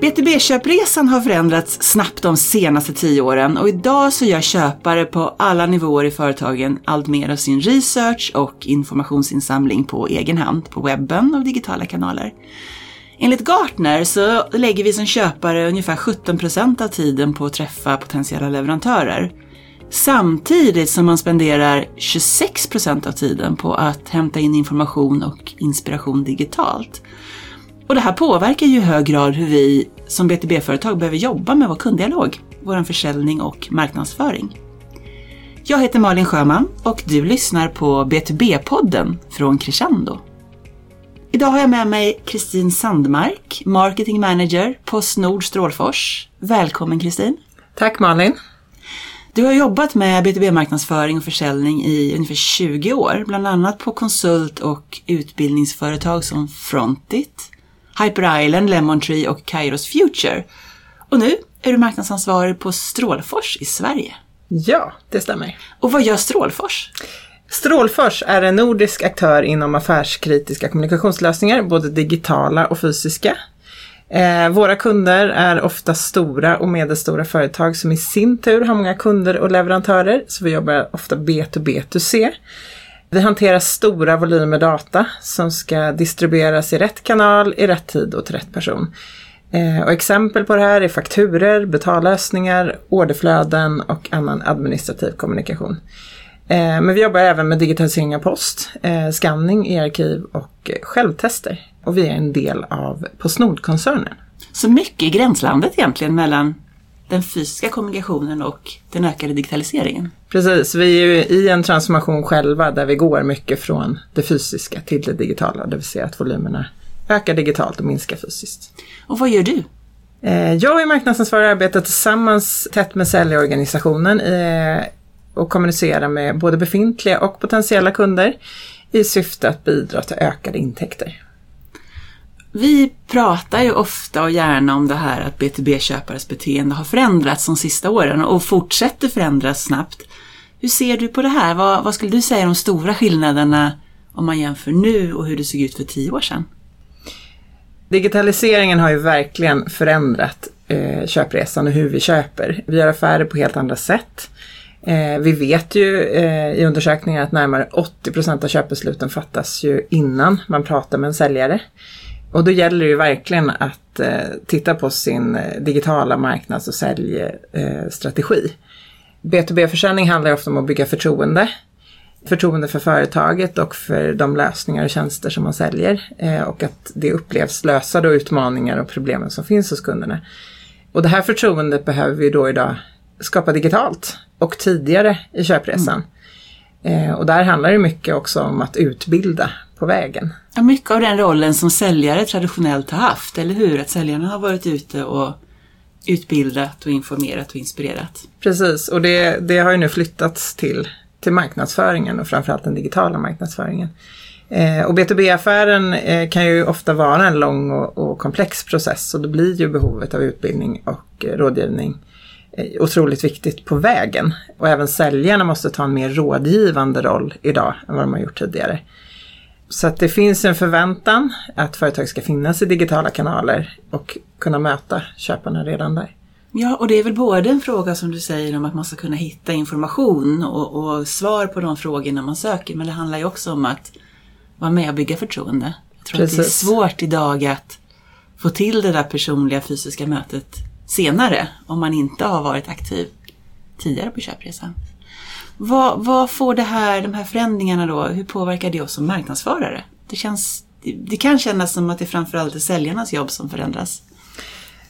BTB-köpresan har förändrats snabbt de senaste tio åren och idag så gör köpare på alla nivåer i företagen allt mer av sin research och informationsinsamling på egen hand på webben och digitala kanaler. Enligt Gartner så lägger vi som köpare ungefär 17% av tiden på att träffa potentiella leverantörer. Samtidigt som man spenderar 26% av tiden på att hämta in information och inspiration digitalt. Och det här påverkar ju i hög grad hur vi som BTB-företag behöver jobba med vår kunddialog, vår försäljning och marknadsföring. Jag heter Malin Sjöman och du lyssnar på B2B-podden från Crescendo. Idag har jag med mig Kristin Sandmark, Marketing Manager på Snord Strålfors. Välkommen Kristin! Tack Malin! Du har jobbat med B2B-marknadsföring och försäljning i ungefär 20 år, bland annat på konsult och utbildningsföretag som Frontit, Hyper Island, Lemon Tree och Kairos Future. Och nu är du marknadsansvarig på Strålfors i Sverige. Ja, det stämmer. Och vad gör Strålfors? Strålfors är en nordisk aktör inom affärskritiska kommunikationslösningar, både digitala och fysiska. Eh, våra kunder är ofta stora och medelstora företag som i sin tur har många kunder och leverantörer, så vi jobbar ofta B2B2C. Vi hanterar stora volymer data som ska distribueras i rätt kanal, i rätt tid och till rätt person. Eh, och exempel på det här är fakturer, betallösningar, orderflöden och annan administrativ kommunikation. Eh, men vi jobbar även med digitalisering av post, eh, skanning i arkiv och självtester. Och vi är en del av Postnord-koncernen. Så mycket i gränslandet egentligen mellan den fysiska kommunikationen och den ökade digitaliseringen. Precis, vi är ju i en transformation själva där vi går mycket från det fysiska till det digitala, det vill säga att volymerna ökar digitalt och minskar fysiskt. Och vad gör du? Eh, jag är marknadsansvarig och arbetar tillsammans tätt med säljorganisationen eh, och kommunicerar med både befintliga och potentiella kunder i syfte att bidra till ökade intäkter. Vi pratar ju ofta och gärna om det här att B2B-köpares beteende har förändrats de sista åren och fortsätter förändras snabbt. Hur ser du på det här? Vad, vad skulle du säga är de stora skillnaderna om man jämför nu och hur det såg ut för tio år sedan? Digitaliseringen har ju verkligen förändrat eh, köpresan och hur vi köper. Vi gör affärer på helt andra sätt. Eh, vi vet ju eh, i undersökningar att närmare 80 procent av köpbesluten fattas ju innan man pratar med en säljare. Och då gäller det ju verkligen att eh, titta på sin eh, digitala marknads och säljstrategi. Eh, B2B-försäljning handlar ofta om att bygga förtroende. Förtroende för företaget och för de lösningar och tjänster som man säljer. Eh, och att det upplevs lösa då utmaningar och problemen som finns hos kunderna. Och det här förtroendet behöver vi då idag skapa digitalt och tidigare i köpresan. Mm. Eh, och där handlar det mycket också om att utbilda på vägen. Ja, mycket av den rollen som säljare traditionellt har haft, eller hur? Att säljarna har varit ute och utbildat och informerat och inspirerat. Precis, och det, det har ju nu flyttats till, till marknadsföringen och framförallt den digitala marknadsföringen. Eh, och B2B-affären eh, kan ju ofta vara en lång och, och, komplex process och då blir ju behovet av utbildning och eh, rådgivning eh, otroligt viktigt på vägen. Och även säljarna måste ta en mer rådgivande roll idag än vad de har gjort tidigare. Så att det finns en förväntan att företag ska finnas i digitala kanaler och kunna möta köparna redan där. Ja, och det är väl både en fråga som du säger om att man ska kunna hitta information och, och svar på de frågorna man söker, men det handlar ju också om att vara med och bygga förtroende. Jag tror Precis. att det är svårt idag att få till det där personliga fysiska mötet senare om man inte har varit aktiv tidigare på köpresan. Vad, vad, får det här, de här förändringarna då, hur påverkar det oss som marknadsförare? Det, känns, det, det kan kännas som att det framförallt är säljarnas jobb som förändras.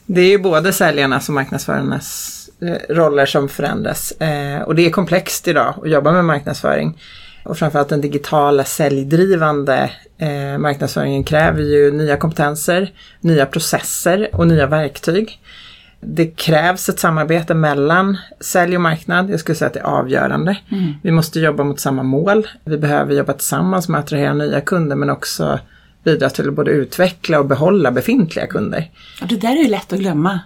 Det är ju både säljarnas och marknadsförarnas eh, roller som förändras. Eh, och det är komplext idag att jobba med marknadsföring. Och framförallt den digitala säljdrivande eh, marknadsföringen kräver ju nya kompetenser, nya processer och nya verktyg. Det krävs ett samarbete mellan sälj och marknad. Jag skulle säga att det är avgörande. Mm. Vi måste jobba mot samma mål. Vi behöver jobba tillsammans med att attrahera nya kunder men också bidra till att både utveckla och behålla befintliga kunder. Och det där är ju lätt att glömma,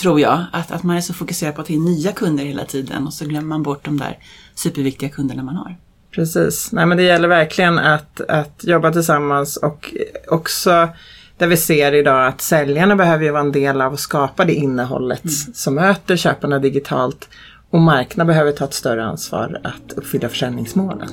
tror jag. Att, att man är så fokuserad på att det är nya kunder hela tiden och så glömmer man bort de där superviktiga kunderna man har. Precis. Nej men det gäller verkligen att, att jobba tillsammans och också Där vi ser idag att säljarna behöver ju vara en del av att skapa det innehållet mm. som möter köparna digitalt och marknaden behöver ta ett större ansvar att uppfylla försäljningsmålen.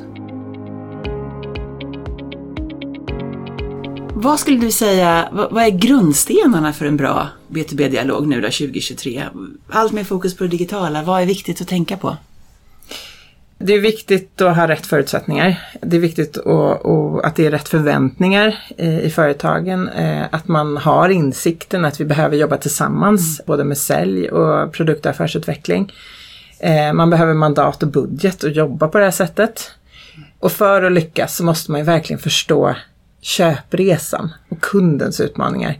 Vad skulle du säga, vad är grundstenarna för en bra B2B-dialog nu då 2023? Allt med fokus på det digitala, vad är viktigt att tänka på? Det är viktigt att ha rätt förutsättningar. Det är viktigt att, det är rätt förväntningar i, företagen. Eh, att man har insikten att vi behöver jobba tillsammans, mm. både med sälj och produktaffärsutveckling. Eh, man behöver mandat och budget att jobba på det här sättet. Och för att lyckas så måste man ju verkligen förstå köpresan och kundens utmaningar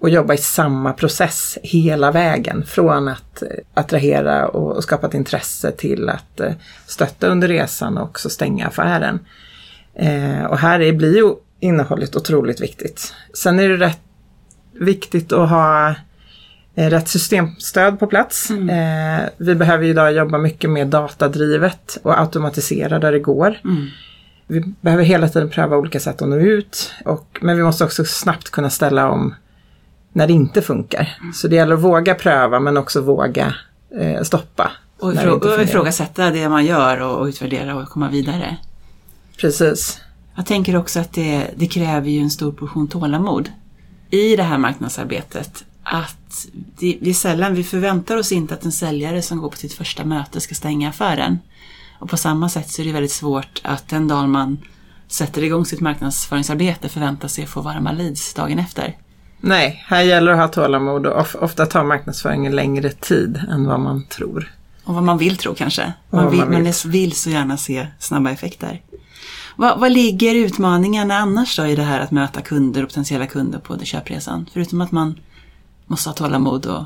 och jobba i samma process hela vägen. Från att eh, attrahera och skapa ett intresse till att eh, stötta under resan och också stänga affären. Eh, och här blir ju innehållet otroligt viktigt. Sen är det rätt viktigt att ha rätt systemstöd på plats. Mm. Vi behöver idag jobba mycket mer datadrivet och automatisera där det går. Mm. Vi behöver hela tiden pröva olika sätt att nå ut. Och, men vi måste också snabbt kunna ställa om när det inte funkar. Mm. Så det gäller att våga pröva men också våga eh, stoppa. Och, ifrå ifrågasätta det man gör och, och utvärdera och komma vidare. Precis. Jag tänker också att det, det kräver ju en stor portion tålamod i det här marknadsarbetet. Att det, det är sällan, vi förväntar oss inte att en säljare som går på sitt första möte ska stänga affären. Och på samma sätt så är det väldigt svårt att den dag man sätter igång sitt marknadsföringsarbete förväntar sig att få varma leads dagen efter. Nej, här gäller det att ha tålamod och ofta tar marknadsföringen längre tid än vad man tror. Och vad man vill tro kanske. Man, vill, man, vill. man vill så gärna se snabba effekter. Vad, vad ligger utmaningarna annars då i det här att möta kunder och potentiella kunder på köpresan? Förutom att man måste ha tålamod och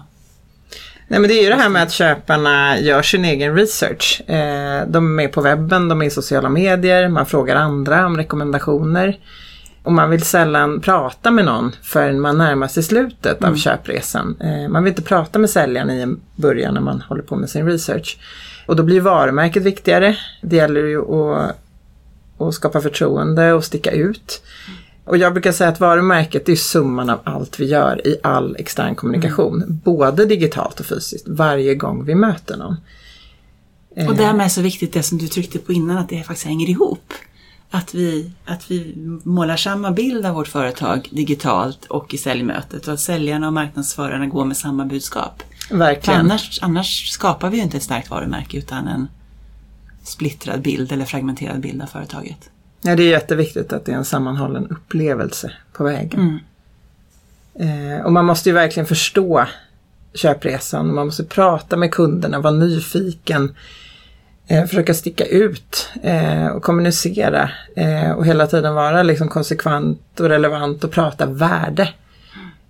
Nej men det är ju det här med att köparna gör sin egen research. Eh, de är med på webben, de är i sociala medier, man frågar andra om rekommendationer. Och man vill sällan prata med någon förrän man närmar sig slutet mm. av köpresan. Eh, man vill inte prata med säljaren i början när man håller på med sin research. Och då blir varumärket viktigare. Det gäller ju att, att skapa förtroende och sticka ut. Och jag brukar säga att varumärket är summan av allt vi gör i all extern kommunikation. Mm. Både digitalt och fysiskt, varje gång vi möter någon. Och därmed är så viktigt det som du tryckte på innan, att det faktiskt hänger ihop. Att vi, att vi målar samma bild av vårt företag digitalt och i säljmötet och att säljarna och marknadsförarna går med samma budskap. Verkligen. annars, annars skapar vi ju inte ett starkt varumärke utan en splittrad bild eller fragmenterad bild av företaget. Ja, det är jätteviktigt att det är en sammanhållen upplevelse på vägen. Mm. Eh, och man måste ju verkligen förstå köpresan. Man måste prata med kunderna, vara nyfiken, eh, försöka sticka ut eh, och kommunicera eh, och hela tiden vara liksom konsekvent och relevant och prata värde.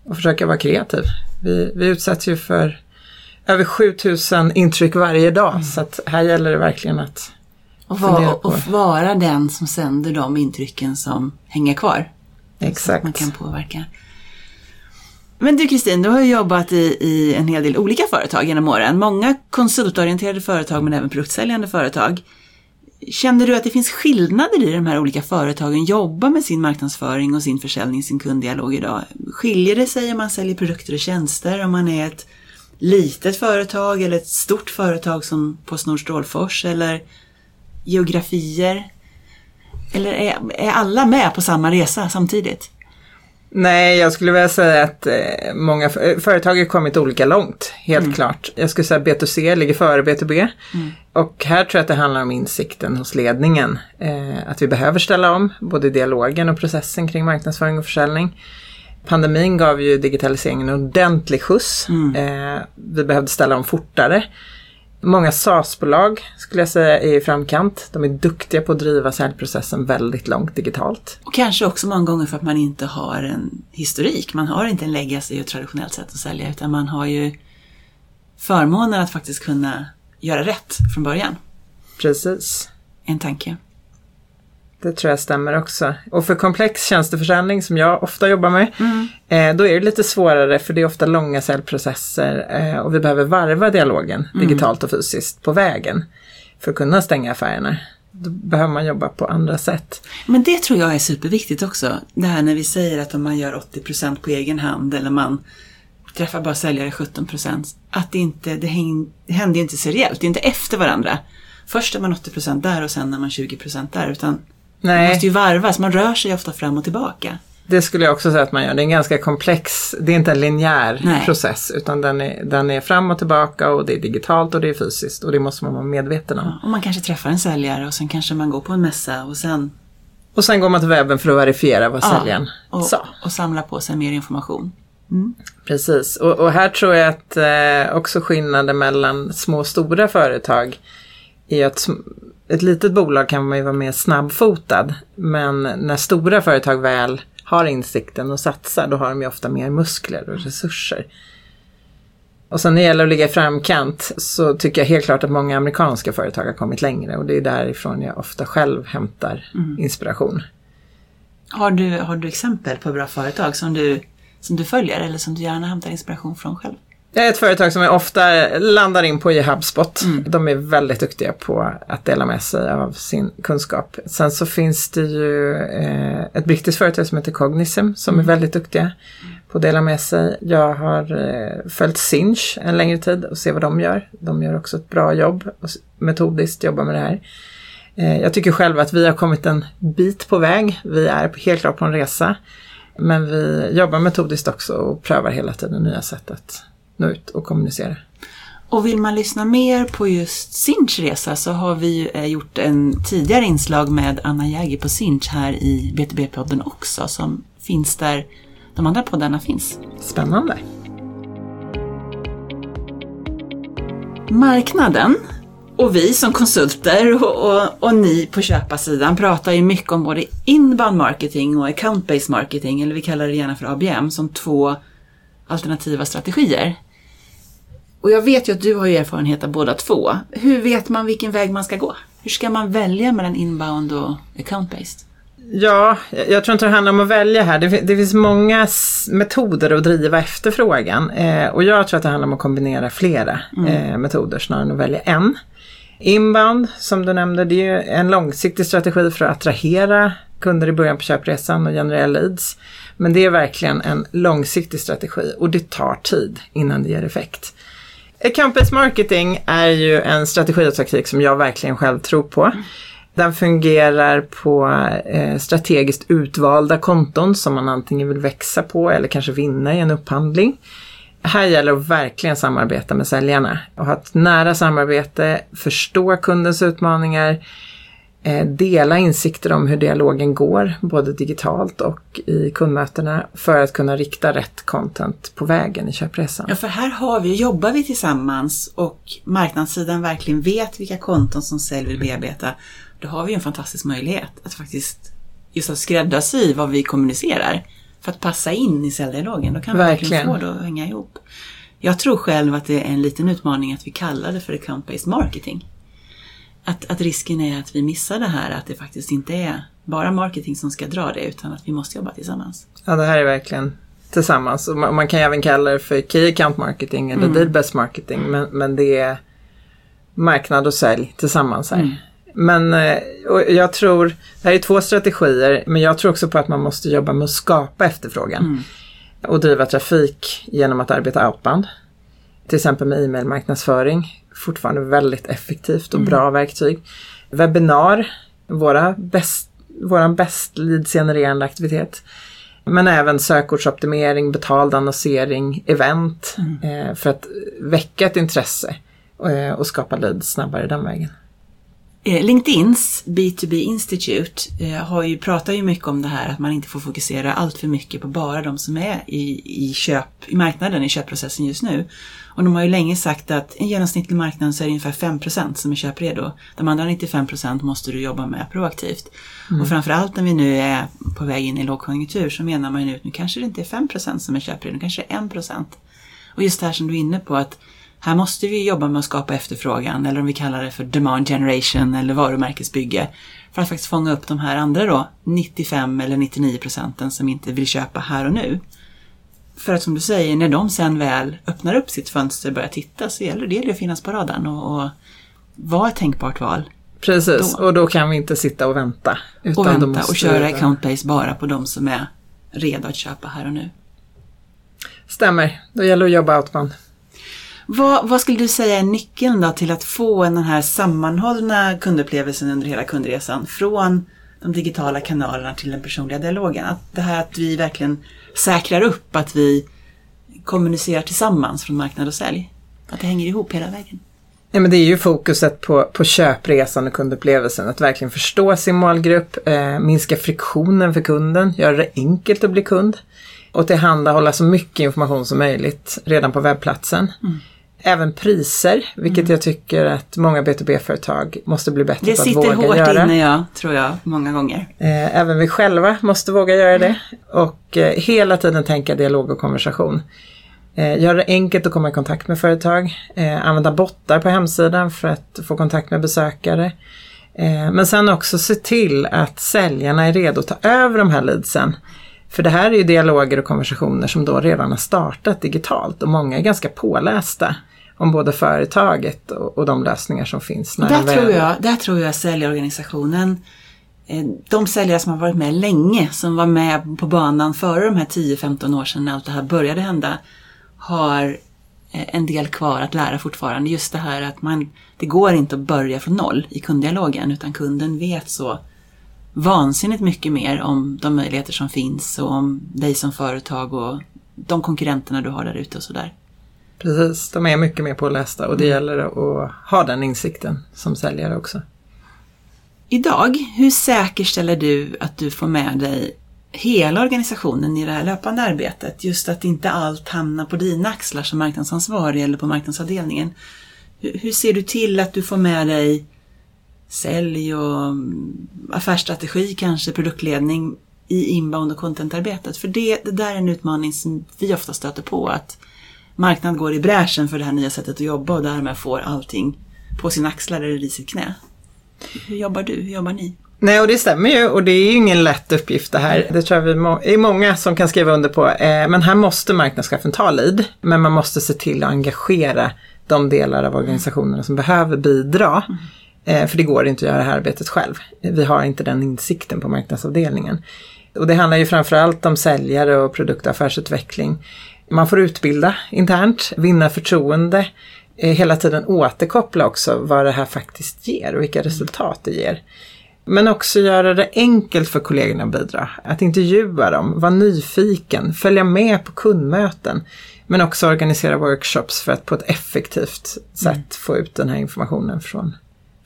Och försöka vara kreativ. Vi, vi utsätts ju för över 7000 intryck varje dag mm. så att här gäller det verkligen att och, var, och vara den som sänder de intrycken som hänger kvar. Exakt. man kan påverka. Men du Kristin, du har ju jobbat i, i en hel del olika företag genom åren. Många konsultorienterade företag men även produktsäljande företag. Känner du att det finns skillnader i de här olika företagen jobbar med sin marknadsföring och sin försäljning, sin kunddialog idag? Skiljer det sig om man säljer produkter och tjänster, om man är ett litet företag eller ett stort företag som Postnord Strålfors eller geografier? Eller är, är alla med på samma resa samtidigt? Nej, jag skulle vilja säga att eh, många eh, företag har kommit olika långt, helt mm. klart. Jag skulle säga att B2C ligger före B2B. Mm. Och här tror jag att det handlar om insikten hos ledningen. Eh, att vi behöver ställa om både dialogen och processen kring marknadsföring och försäljning. Pandemin gav ju digitaliseringen en ordentlig skjuts. Mm. Eh, vi behövde ställa om fortare. Många SaaS-bolag skulle jag säga är i framkant. De är duktiga på att driva säljprocessen väldigt långt digitalt. Och kanske också många gånger för att man inte har en historik. Man har inte en legacy och ett traditionellt sätt att sälja utan man har ju förmånen att faktiskt kunna göra rätt från början. Precis. En tanke. Det tror jag stämmer också. Och för komplex tjänsteförsäljning som jag ofta jobbar med, mm. eh, då är det lite svårare för det är ofta långa säljprocesser eh, och vi behöver varva dialogen mm. digitalt och fysiskt på vägen för att kunna stänga affärerna. då behöver man jobba på andra sätt. Men det tror jag är superviktigt också. Det här när vi säger att om man gör 80% på egen hand eller man träffar bara säljare 17%. Att det inte, det, händer inte seriellt, det är inte efter varandra. Först är man 80% där och sen är man 20% där. Utan Nej. det måste ju varvas, man rör sig ofta fram och tillbaka. Det skulle jag också säga att man gör. Det är en ganska komplex, det är inte en linjär Nej. process utan den är, den är fram och tillbaka och det är digitalt och det är fysiskt och det måste man vara medveten om. Och man kanske träffar en säljare och sen kanske man går på en mässa och sen Och sen går man till webben för att verifiera vad säljaren och, sa. och samla på sig mer information. Precis, och, och här tror jag att eh, också skillnaden mellan små och stora företag är att ett litet bolag kan man ju vara mer snabbfotad. Men när stora företag väl har insikten och satsar, då har de ju ofta mer muskler och resurser. Och sen när det gäller att ligga i framkant så tycker jag helt klart att många amerikanska företag har kommit längre och det är därifrån jag ofta själv hämtar inspiration. Har du, har du exempel på bra företag som du, som du följer eller som du gärna hämtar inspiration från själv? Jag är ett företag som jag ofta landar in på i HubSpot. De är väldigt duktiga på att dela med sig av sin kunskap. Sen så finns det ju eh, ett brittiskt företag som heter Cognism som är väldigt duktiga på att dela med sig. Jag har eh, följt Sinch en längre tid och ser vad de gör. De gör också ett bra jobb och metodiskt jobbar med det här. Eh, jag tycker själv att vi har kommit en bit på väg. Vi är helt klart på en resa. Men vi jobbar metodiskt också och prövar hela tiden nya sätt att nå ut och kommunicera. Och vill man lyssna mer på just Sinch resa så har vi eh, gjort en tidigare inslag med Anna Jäger på Sinch här i BTB-podden också som finns där de andra poddarna finns. Spännande. Marknaden och vi som konsulter och, och, och ni på köparsidan pratar ju mycket om både inbound marketing och account-based marketing, eller vi kallar det gärna för ABM, som två alternativa strategier. Och jag vet ju att du har erfarenhet av båda två. Hur vet man vilken väg man ska gå? Hur ska man välja mellan inbound och account-based? Ja, jag tror inte det handlar om att välja här. Det, det finns många metoder att driva efterfrågan. Eh, och jag tror att det handlar om att kombinera flera eh, metoder snarare än att välja en. Inbound, som du nämnde, det är ju en långsiktig strategi för att attrahera kunder i början på köpresan och generera leads. Men det är verkligen en långsiktig strategi och det tar tid innan det ger effekt. Account-based marketing är ju en strategi och taktik som jag verkligen själv tror på. Den fungerar på eh, strategiskt utvalda konton som man antingen vill växa på eller kanske vinna i en upphandling. Här gäller det att verkligen samarbeta med säljarna och ha ett nära samarbete, förstå kundens utmaningar, dela insikter om hur dialogen går, både digitalt och i kundmötena, för att kunna rikta rätt content på vägen i köpresan. Ja, för här har vi, jobbar vi tillsammans och marknadssidan verkligen vet vilka konton som sälj vill bearbeta. Då har vi en fantastisk möjlighet att faktiskt just att skräddarsy vad vi kommunicerar för att passa in i säljdialogen. Då kan vi verkligen Verkligen. få det att hänga ihop. Jag tror själv att det är en liten utmaning att vi kallar det för account-based marketing. Att, att risken är att vi missar det här, att det faktiskt inte är bara marketing som ska dra det, utan att vi måste jobba tillsammans. Ja, det här är verkligen tillsammans. Och man, man kan även kalla det för Key Account Marketing eller Deal Best Marketing. Men, men det är marknad och sälj tillsammans här. Men eh, jag tror, det här är två strategier, men jag tror också på att man måste jobba med att skapa efterfrågan. Och driva trafik genom att arbeta outbound. Till exempel med e-mailmarknadsföring. Fortfarande väldigt effektivt och bra verktyg. Webbinar, våra bäst, våran bäst leadsgenererande aktivitet. Men även sökordsoptimering, betald annonsering, event. Eh, för att väcka ett intresse eh, och skapa leads snabbare den vägen. Eh, LinkedIns B2B Institute eh, har ju, pratar ju mycket om det här att man inte får fokusera allt för mycket på bara de som är i, i, köp, i marknaden, i köpprocessen just nu. Och de har ju länge sagt att en genomsnittlig marknad så är det ungefär 5% som är köpredo. De andra 95% måste du jobba med proaktivt. Och framförallt när vi nu är på väg in i lågkonjunktur så menar man ju nu att nu kanske det inte är 5% som är köpredo, nu kanske det är 1%. Och just det här som du är inne på att här måste vi jobba med att skapa efterfrågan, eller om vi kallar det för demand generation eller varumärkesbygge, för att faktiskt fånga upp de här andra då, 95 eller 99 procenten som inte vill köpa här och nu. För att som du säger, när de sen väl öppnar upp sitt fönster och börjar titta så gäller det att finnas på radarn och, och vara ett tänkbart val. Precis, Då. och då kan vi inte sitta och vänta. Och vänta och köra vi- account base bara på de som är redo att köpa här och nu. Stämmer, då gäller det att jobba outbound. Vad, vad skulle du säga är nyckeln då till att få den här sammanhållna kundupplevelsen under hela kundresan? Från de digitala kanalerna till den personliga dialogen. Att det här att vi verkligen säkrar upp att vi kommunicerar tillsammans från marknad och sälj. Att det hänger ihop hela vägen. Ja, men det är ju fokuset på, på köpresan och kundupplevelsen. Att verkligen förstå sin målgrupp, eh, minska friktionen för kunden, göra det enkelt att bli kund och tillhandahålla så mycket information som möjligt redan på webbplatsen. Mm. Även priser, vilket jag tycker att många B2B-företag måste bli bättre Det på att sitter våga hårt göra. inne, ja, tror jag, många gånger. Eh, Även vi själva måste våga göra det och eh, hela tiden tänka dialog och konversation. Eh, Göra det enkelt att komma i kontakt med företag, använda bottar på hemsidan för att få kontakt med besökare. Men sen också se till att säljarna är redo att ta över de här leadsen. För det här är ju dialoger och konversationer som då redan har startat digitalt och många är ganska pålästa om både företaget och, och de lösningar som finns. när Där väl- tror, jag, där tror jag säljorganisationen, eh, de säljare som har varit med länge, som var med på banan före de här 10-15 år sedan när allt det här började hända, har eh, en del kvar att lära fortfarande. Just det här att man, det går inte att börja från noll i kunddialogen, utan kunden vet så vansinnigt mycket mer om de möjligheter som finns och om dig som företag och de konkurrenterna du har där ute och sådär. Precis, de är mycket mer pålästa och det gäller att ha den insikten som säljare också. Idag, hur säkerställer du att du får med dig hela organisationen i det här löpande arbetet? Just att inte allt hamnar på dina axlar som marknadsansvarig eller på marknadsavdelningen. Hur, hur ser du till att du får med dig sälj och mm, affärsstrategi, kanske produktledning i inbound och contentarbetet? För det, det där är en utmaning som vi ofta stöter på. Att marknaden går i bräschen för det här nya sättet att jobba och därmed får allting på sina axlar eller i sitt knä. Hur jobbar du? Hur jobbar ni? Nej, och det stämmer ju och det är ju ingen lätt uppgift det här. Det tror jag vi må- är många som kan skriva under på. Eh, men här måste marknadschefen ta lead. Men man måste se till att engagera de delar av organisationerna som behöver bidra. Eh, för det går inte att göra det här arbetet själv. Vi har inte den insikten på marknadsavdelningen. Och det handlar ju framförallt om säljare och produkt och affärsutveckling. Man får utbilda internt, vinna förtroende, eh, hela tiden återkoppla också vad det här faktiskt ger och vilka resultat det ger. Men också göra det enkelt för kollegorna att bidra. Att intervjua dem, vara nyfiken, följa med på kundmöten. Men också organisera workshops för att på ett effektivt sätt få ut den här informationen från,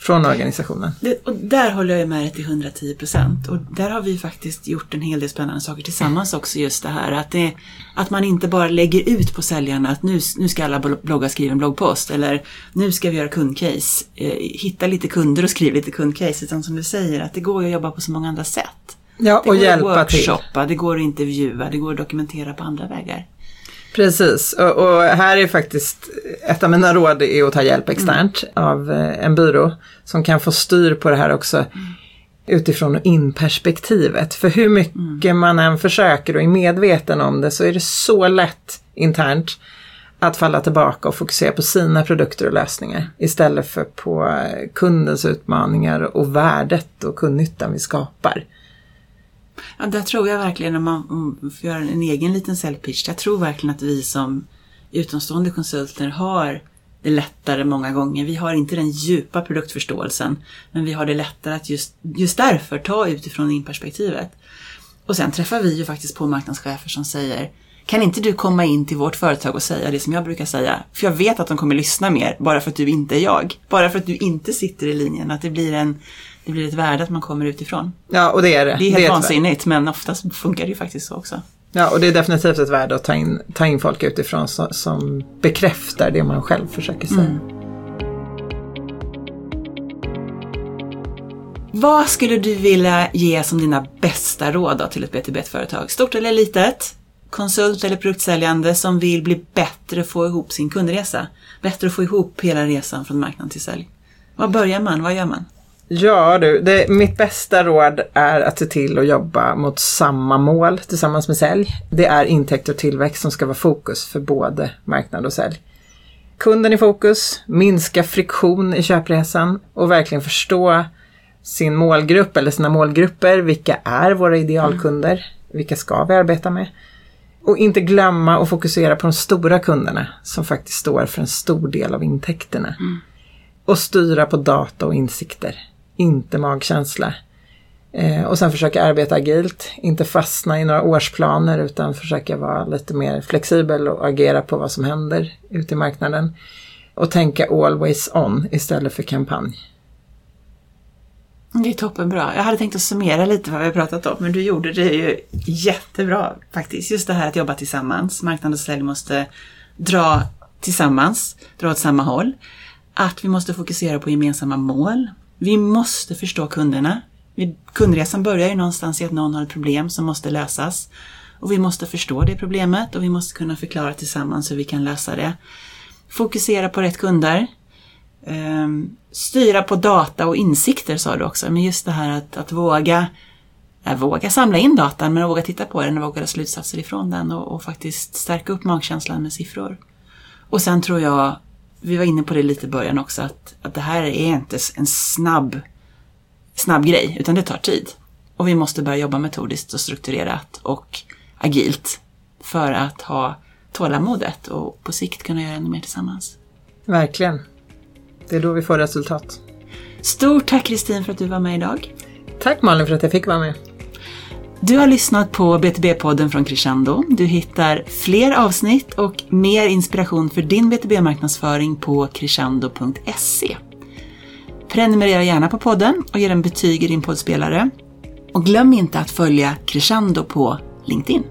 från organisationen. Det, och där håller jag med dig till 110 procent. Och där har vi faktiskt gjort en hel del spännande saker tillsammans också. Just det här att, det, att man inte bara lägger ut på säljarna att nu, nu ska alla bloggar skriva en bloggpost. Eller nu ska vi göra kundcase. Eh, hitta lite kunder och skriv lite kundcase. Utan som du säger, att det går att jobba på så många andra sätt. Ja, Det och går hjälpa att till. workshoppa, det går att intervjua, det går att dokumentera på andra vägar. Precis, och, och här är faktiskt ett av mina råd är att ta hjälp externt av eh, en byrå som kan få styr på det här också utifrån in-perspektivet. För hur mycket man än försöker och är medveten om det så är det så lätt internt att falla tillbaka och fokusera på sina produkter och lösningar istället för på eh, kundens utmaningar och värdet och kundnyttan vi skapar. Ja, där tror jag verkligen, om man får göra en egen liten säljpitch, jag tror verkligen att vi som utomstående konsulter har det lättare många gånger. Vi har inte den djupa produktförståelsen, men vi har det lättare att just, just därför ta utifrån in-perspektivet. Och sen träffar vi ju faktiskt på marknadschefer som säger kan inte du komma in till vårt företag och säga det som jag brukar säga? För jag vet att de kommer lyssna mer, bara för att du inte är jag. Bara för att du inte sitter i linjen. Att det blir, en, det blir ett värde att man kommer utifrån. Ja, och det är det. Det är helt ett vansinnigt, men oftast funkar det ju faktiskt så också. Ja, och det är definitivt ett värde att ta in, ta in folk utifrån som, som bekräftar det man själv försöker säga. Mm. Vad skulle du vilja ge som dina bästa råd till ett BTB-företag? Stort eller litet? Konsult eller produktsäljande som vill bli bättre få ihop sin kundresa? Bättre att få ihop hela resan från marknad till sälj. Var börjar man? Vad gör man? Ja du, det, mitt bästa råd är att se till att jobba mot samma mål tillsammans med sälj. Det är intäkt och tillväxt som ska vara fokus för både marknad och sälj. kunden i fokus, minska friktion i köpresan och verkligen förstå sin målgrupp eller sina målgrupper. Vilka är våra idealkunder? Vilka ska vi arbeta med? Och inte glömma och fokusera på de stora kunderna som faktiskt står för en stor del av intäkterna. Mm. Och styra på data och insikter, inte magkänsla. Eh, och sen försöka arbeta agilt, inte fastna i några årsplaner utan försöka vara lite mer flexibel och agera på vad som händer ute i marknaden. Och tänka always on istället för kampanj. Det är toppenbra. Jag hade tänkt att summera lite vad vi har pratat om, men du gjorde det ju jättebra faktiskt. Just det här att jobba tillsammans. Marknad och sälj måste dra tillsammans, dra åt samma håll. Att vi måste fokusera på gemensamma mål. Vi måste förstå kunderna. Kundresan börjar ju någonstans i att någon har ett problem som måste lösas. Och vi måste förstå det problemet och vi måste kunna förklara tillsammans hur vi kan lösa det. Fokusera på rätt kunder. Ehm, styra på data och insikter sa du också, men just det här att, att våga, äh, våga samla in datan men våga titta på den och våga dra slutsatser ifrån den och, och, faktiskt stärka upp magkänslan med siffror. Och sen tror jag, vi var inne på det lite i början också, att, att det här är inte en snabb, snabb grej, utan det tar tid. Och vi måste börja jobba metodiskt och strukturerat och agilt för att ha tålamodet och på sikt kunna göra ännu mer tillsammans. Verkligen. Det är då vi får resultat. Stort tack Kristin för att du var med idag. Tack Malin för att jag fick vara med. Du har lyssnat på BTB-podden från Crescendo. Du hittar fler avsnitt och mer inspiration för din BTB-marknadsföring på crescendo.se. Prenumerera gärna på podden och ge den betyg i din poddspelare. Och glöm inte att följa Crescendo på LinkedIn.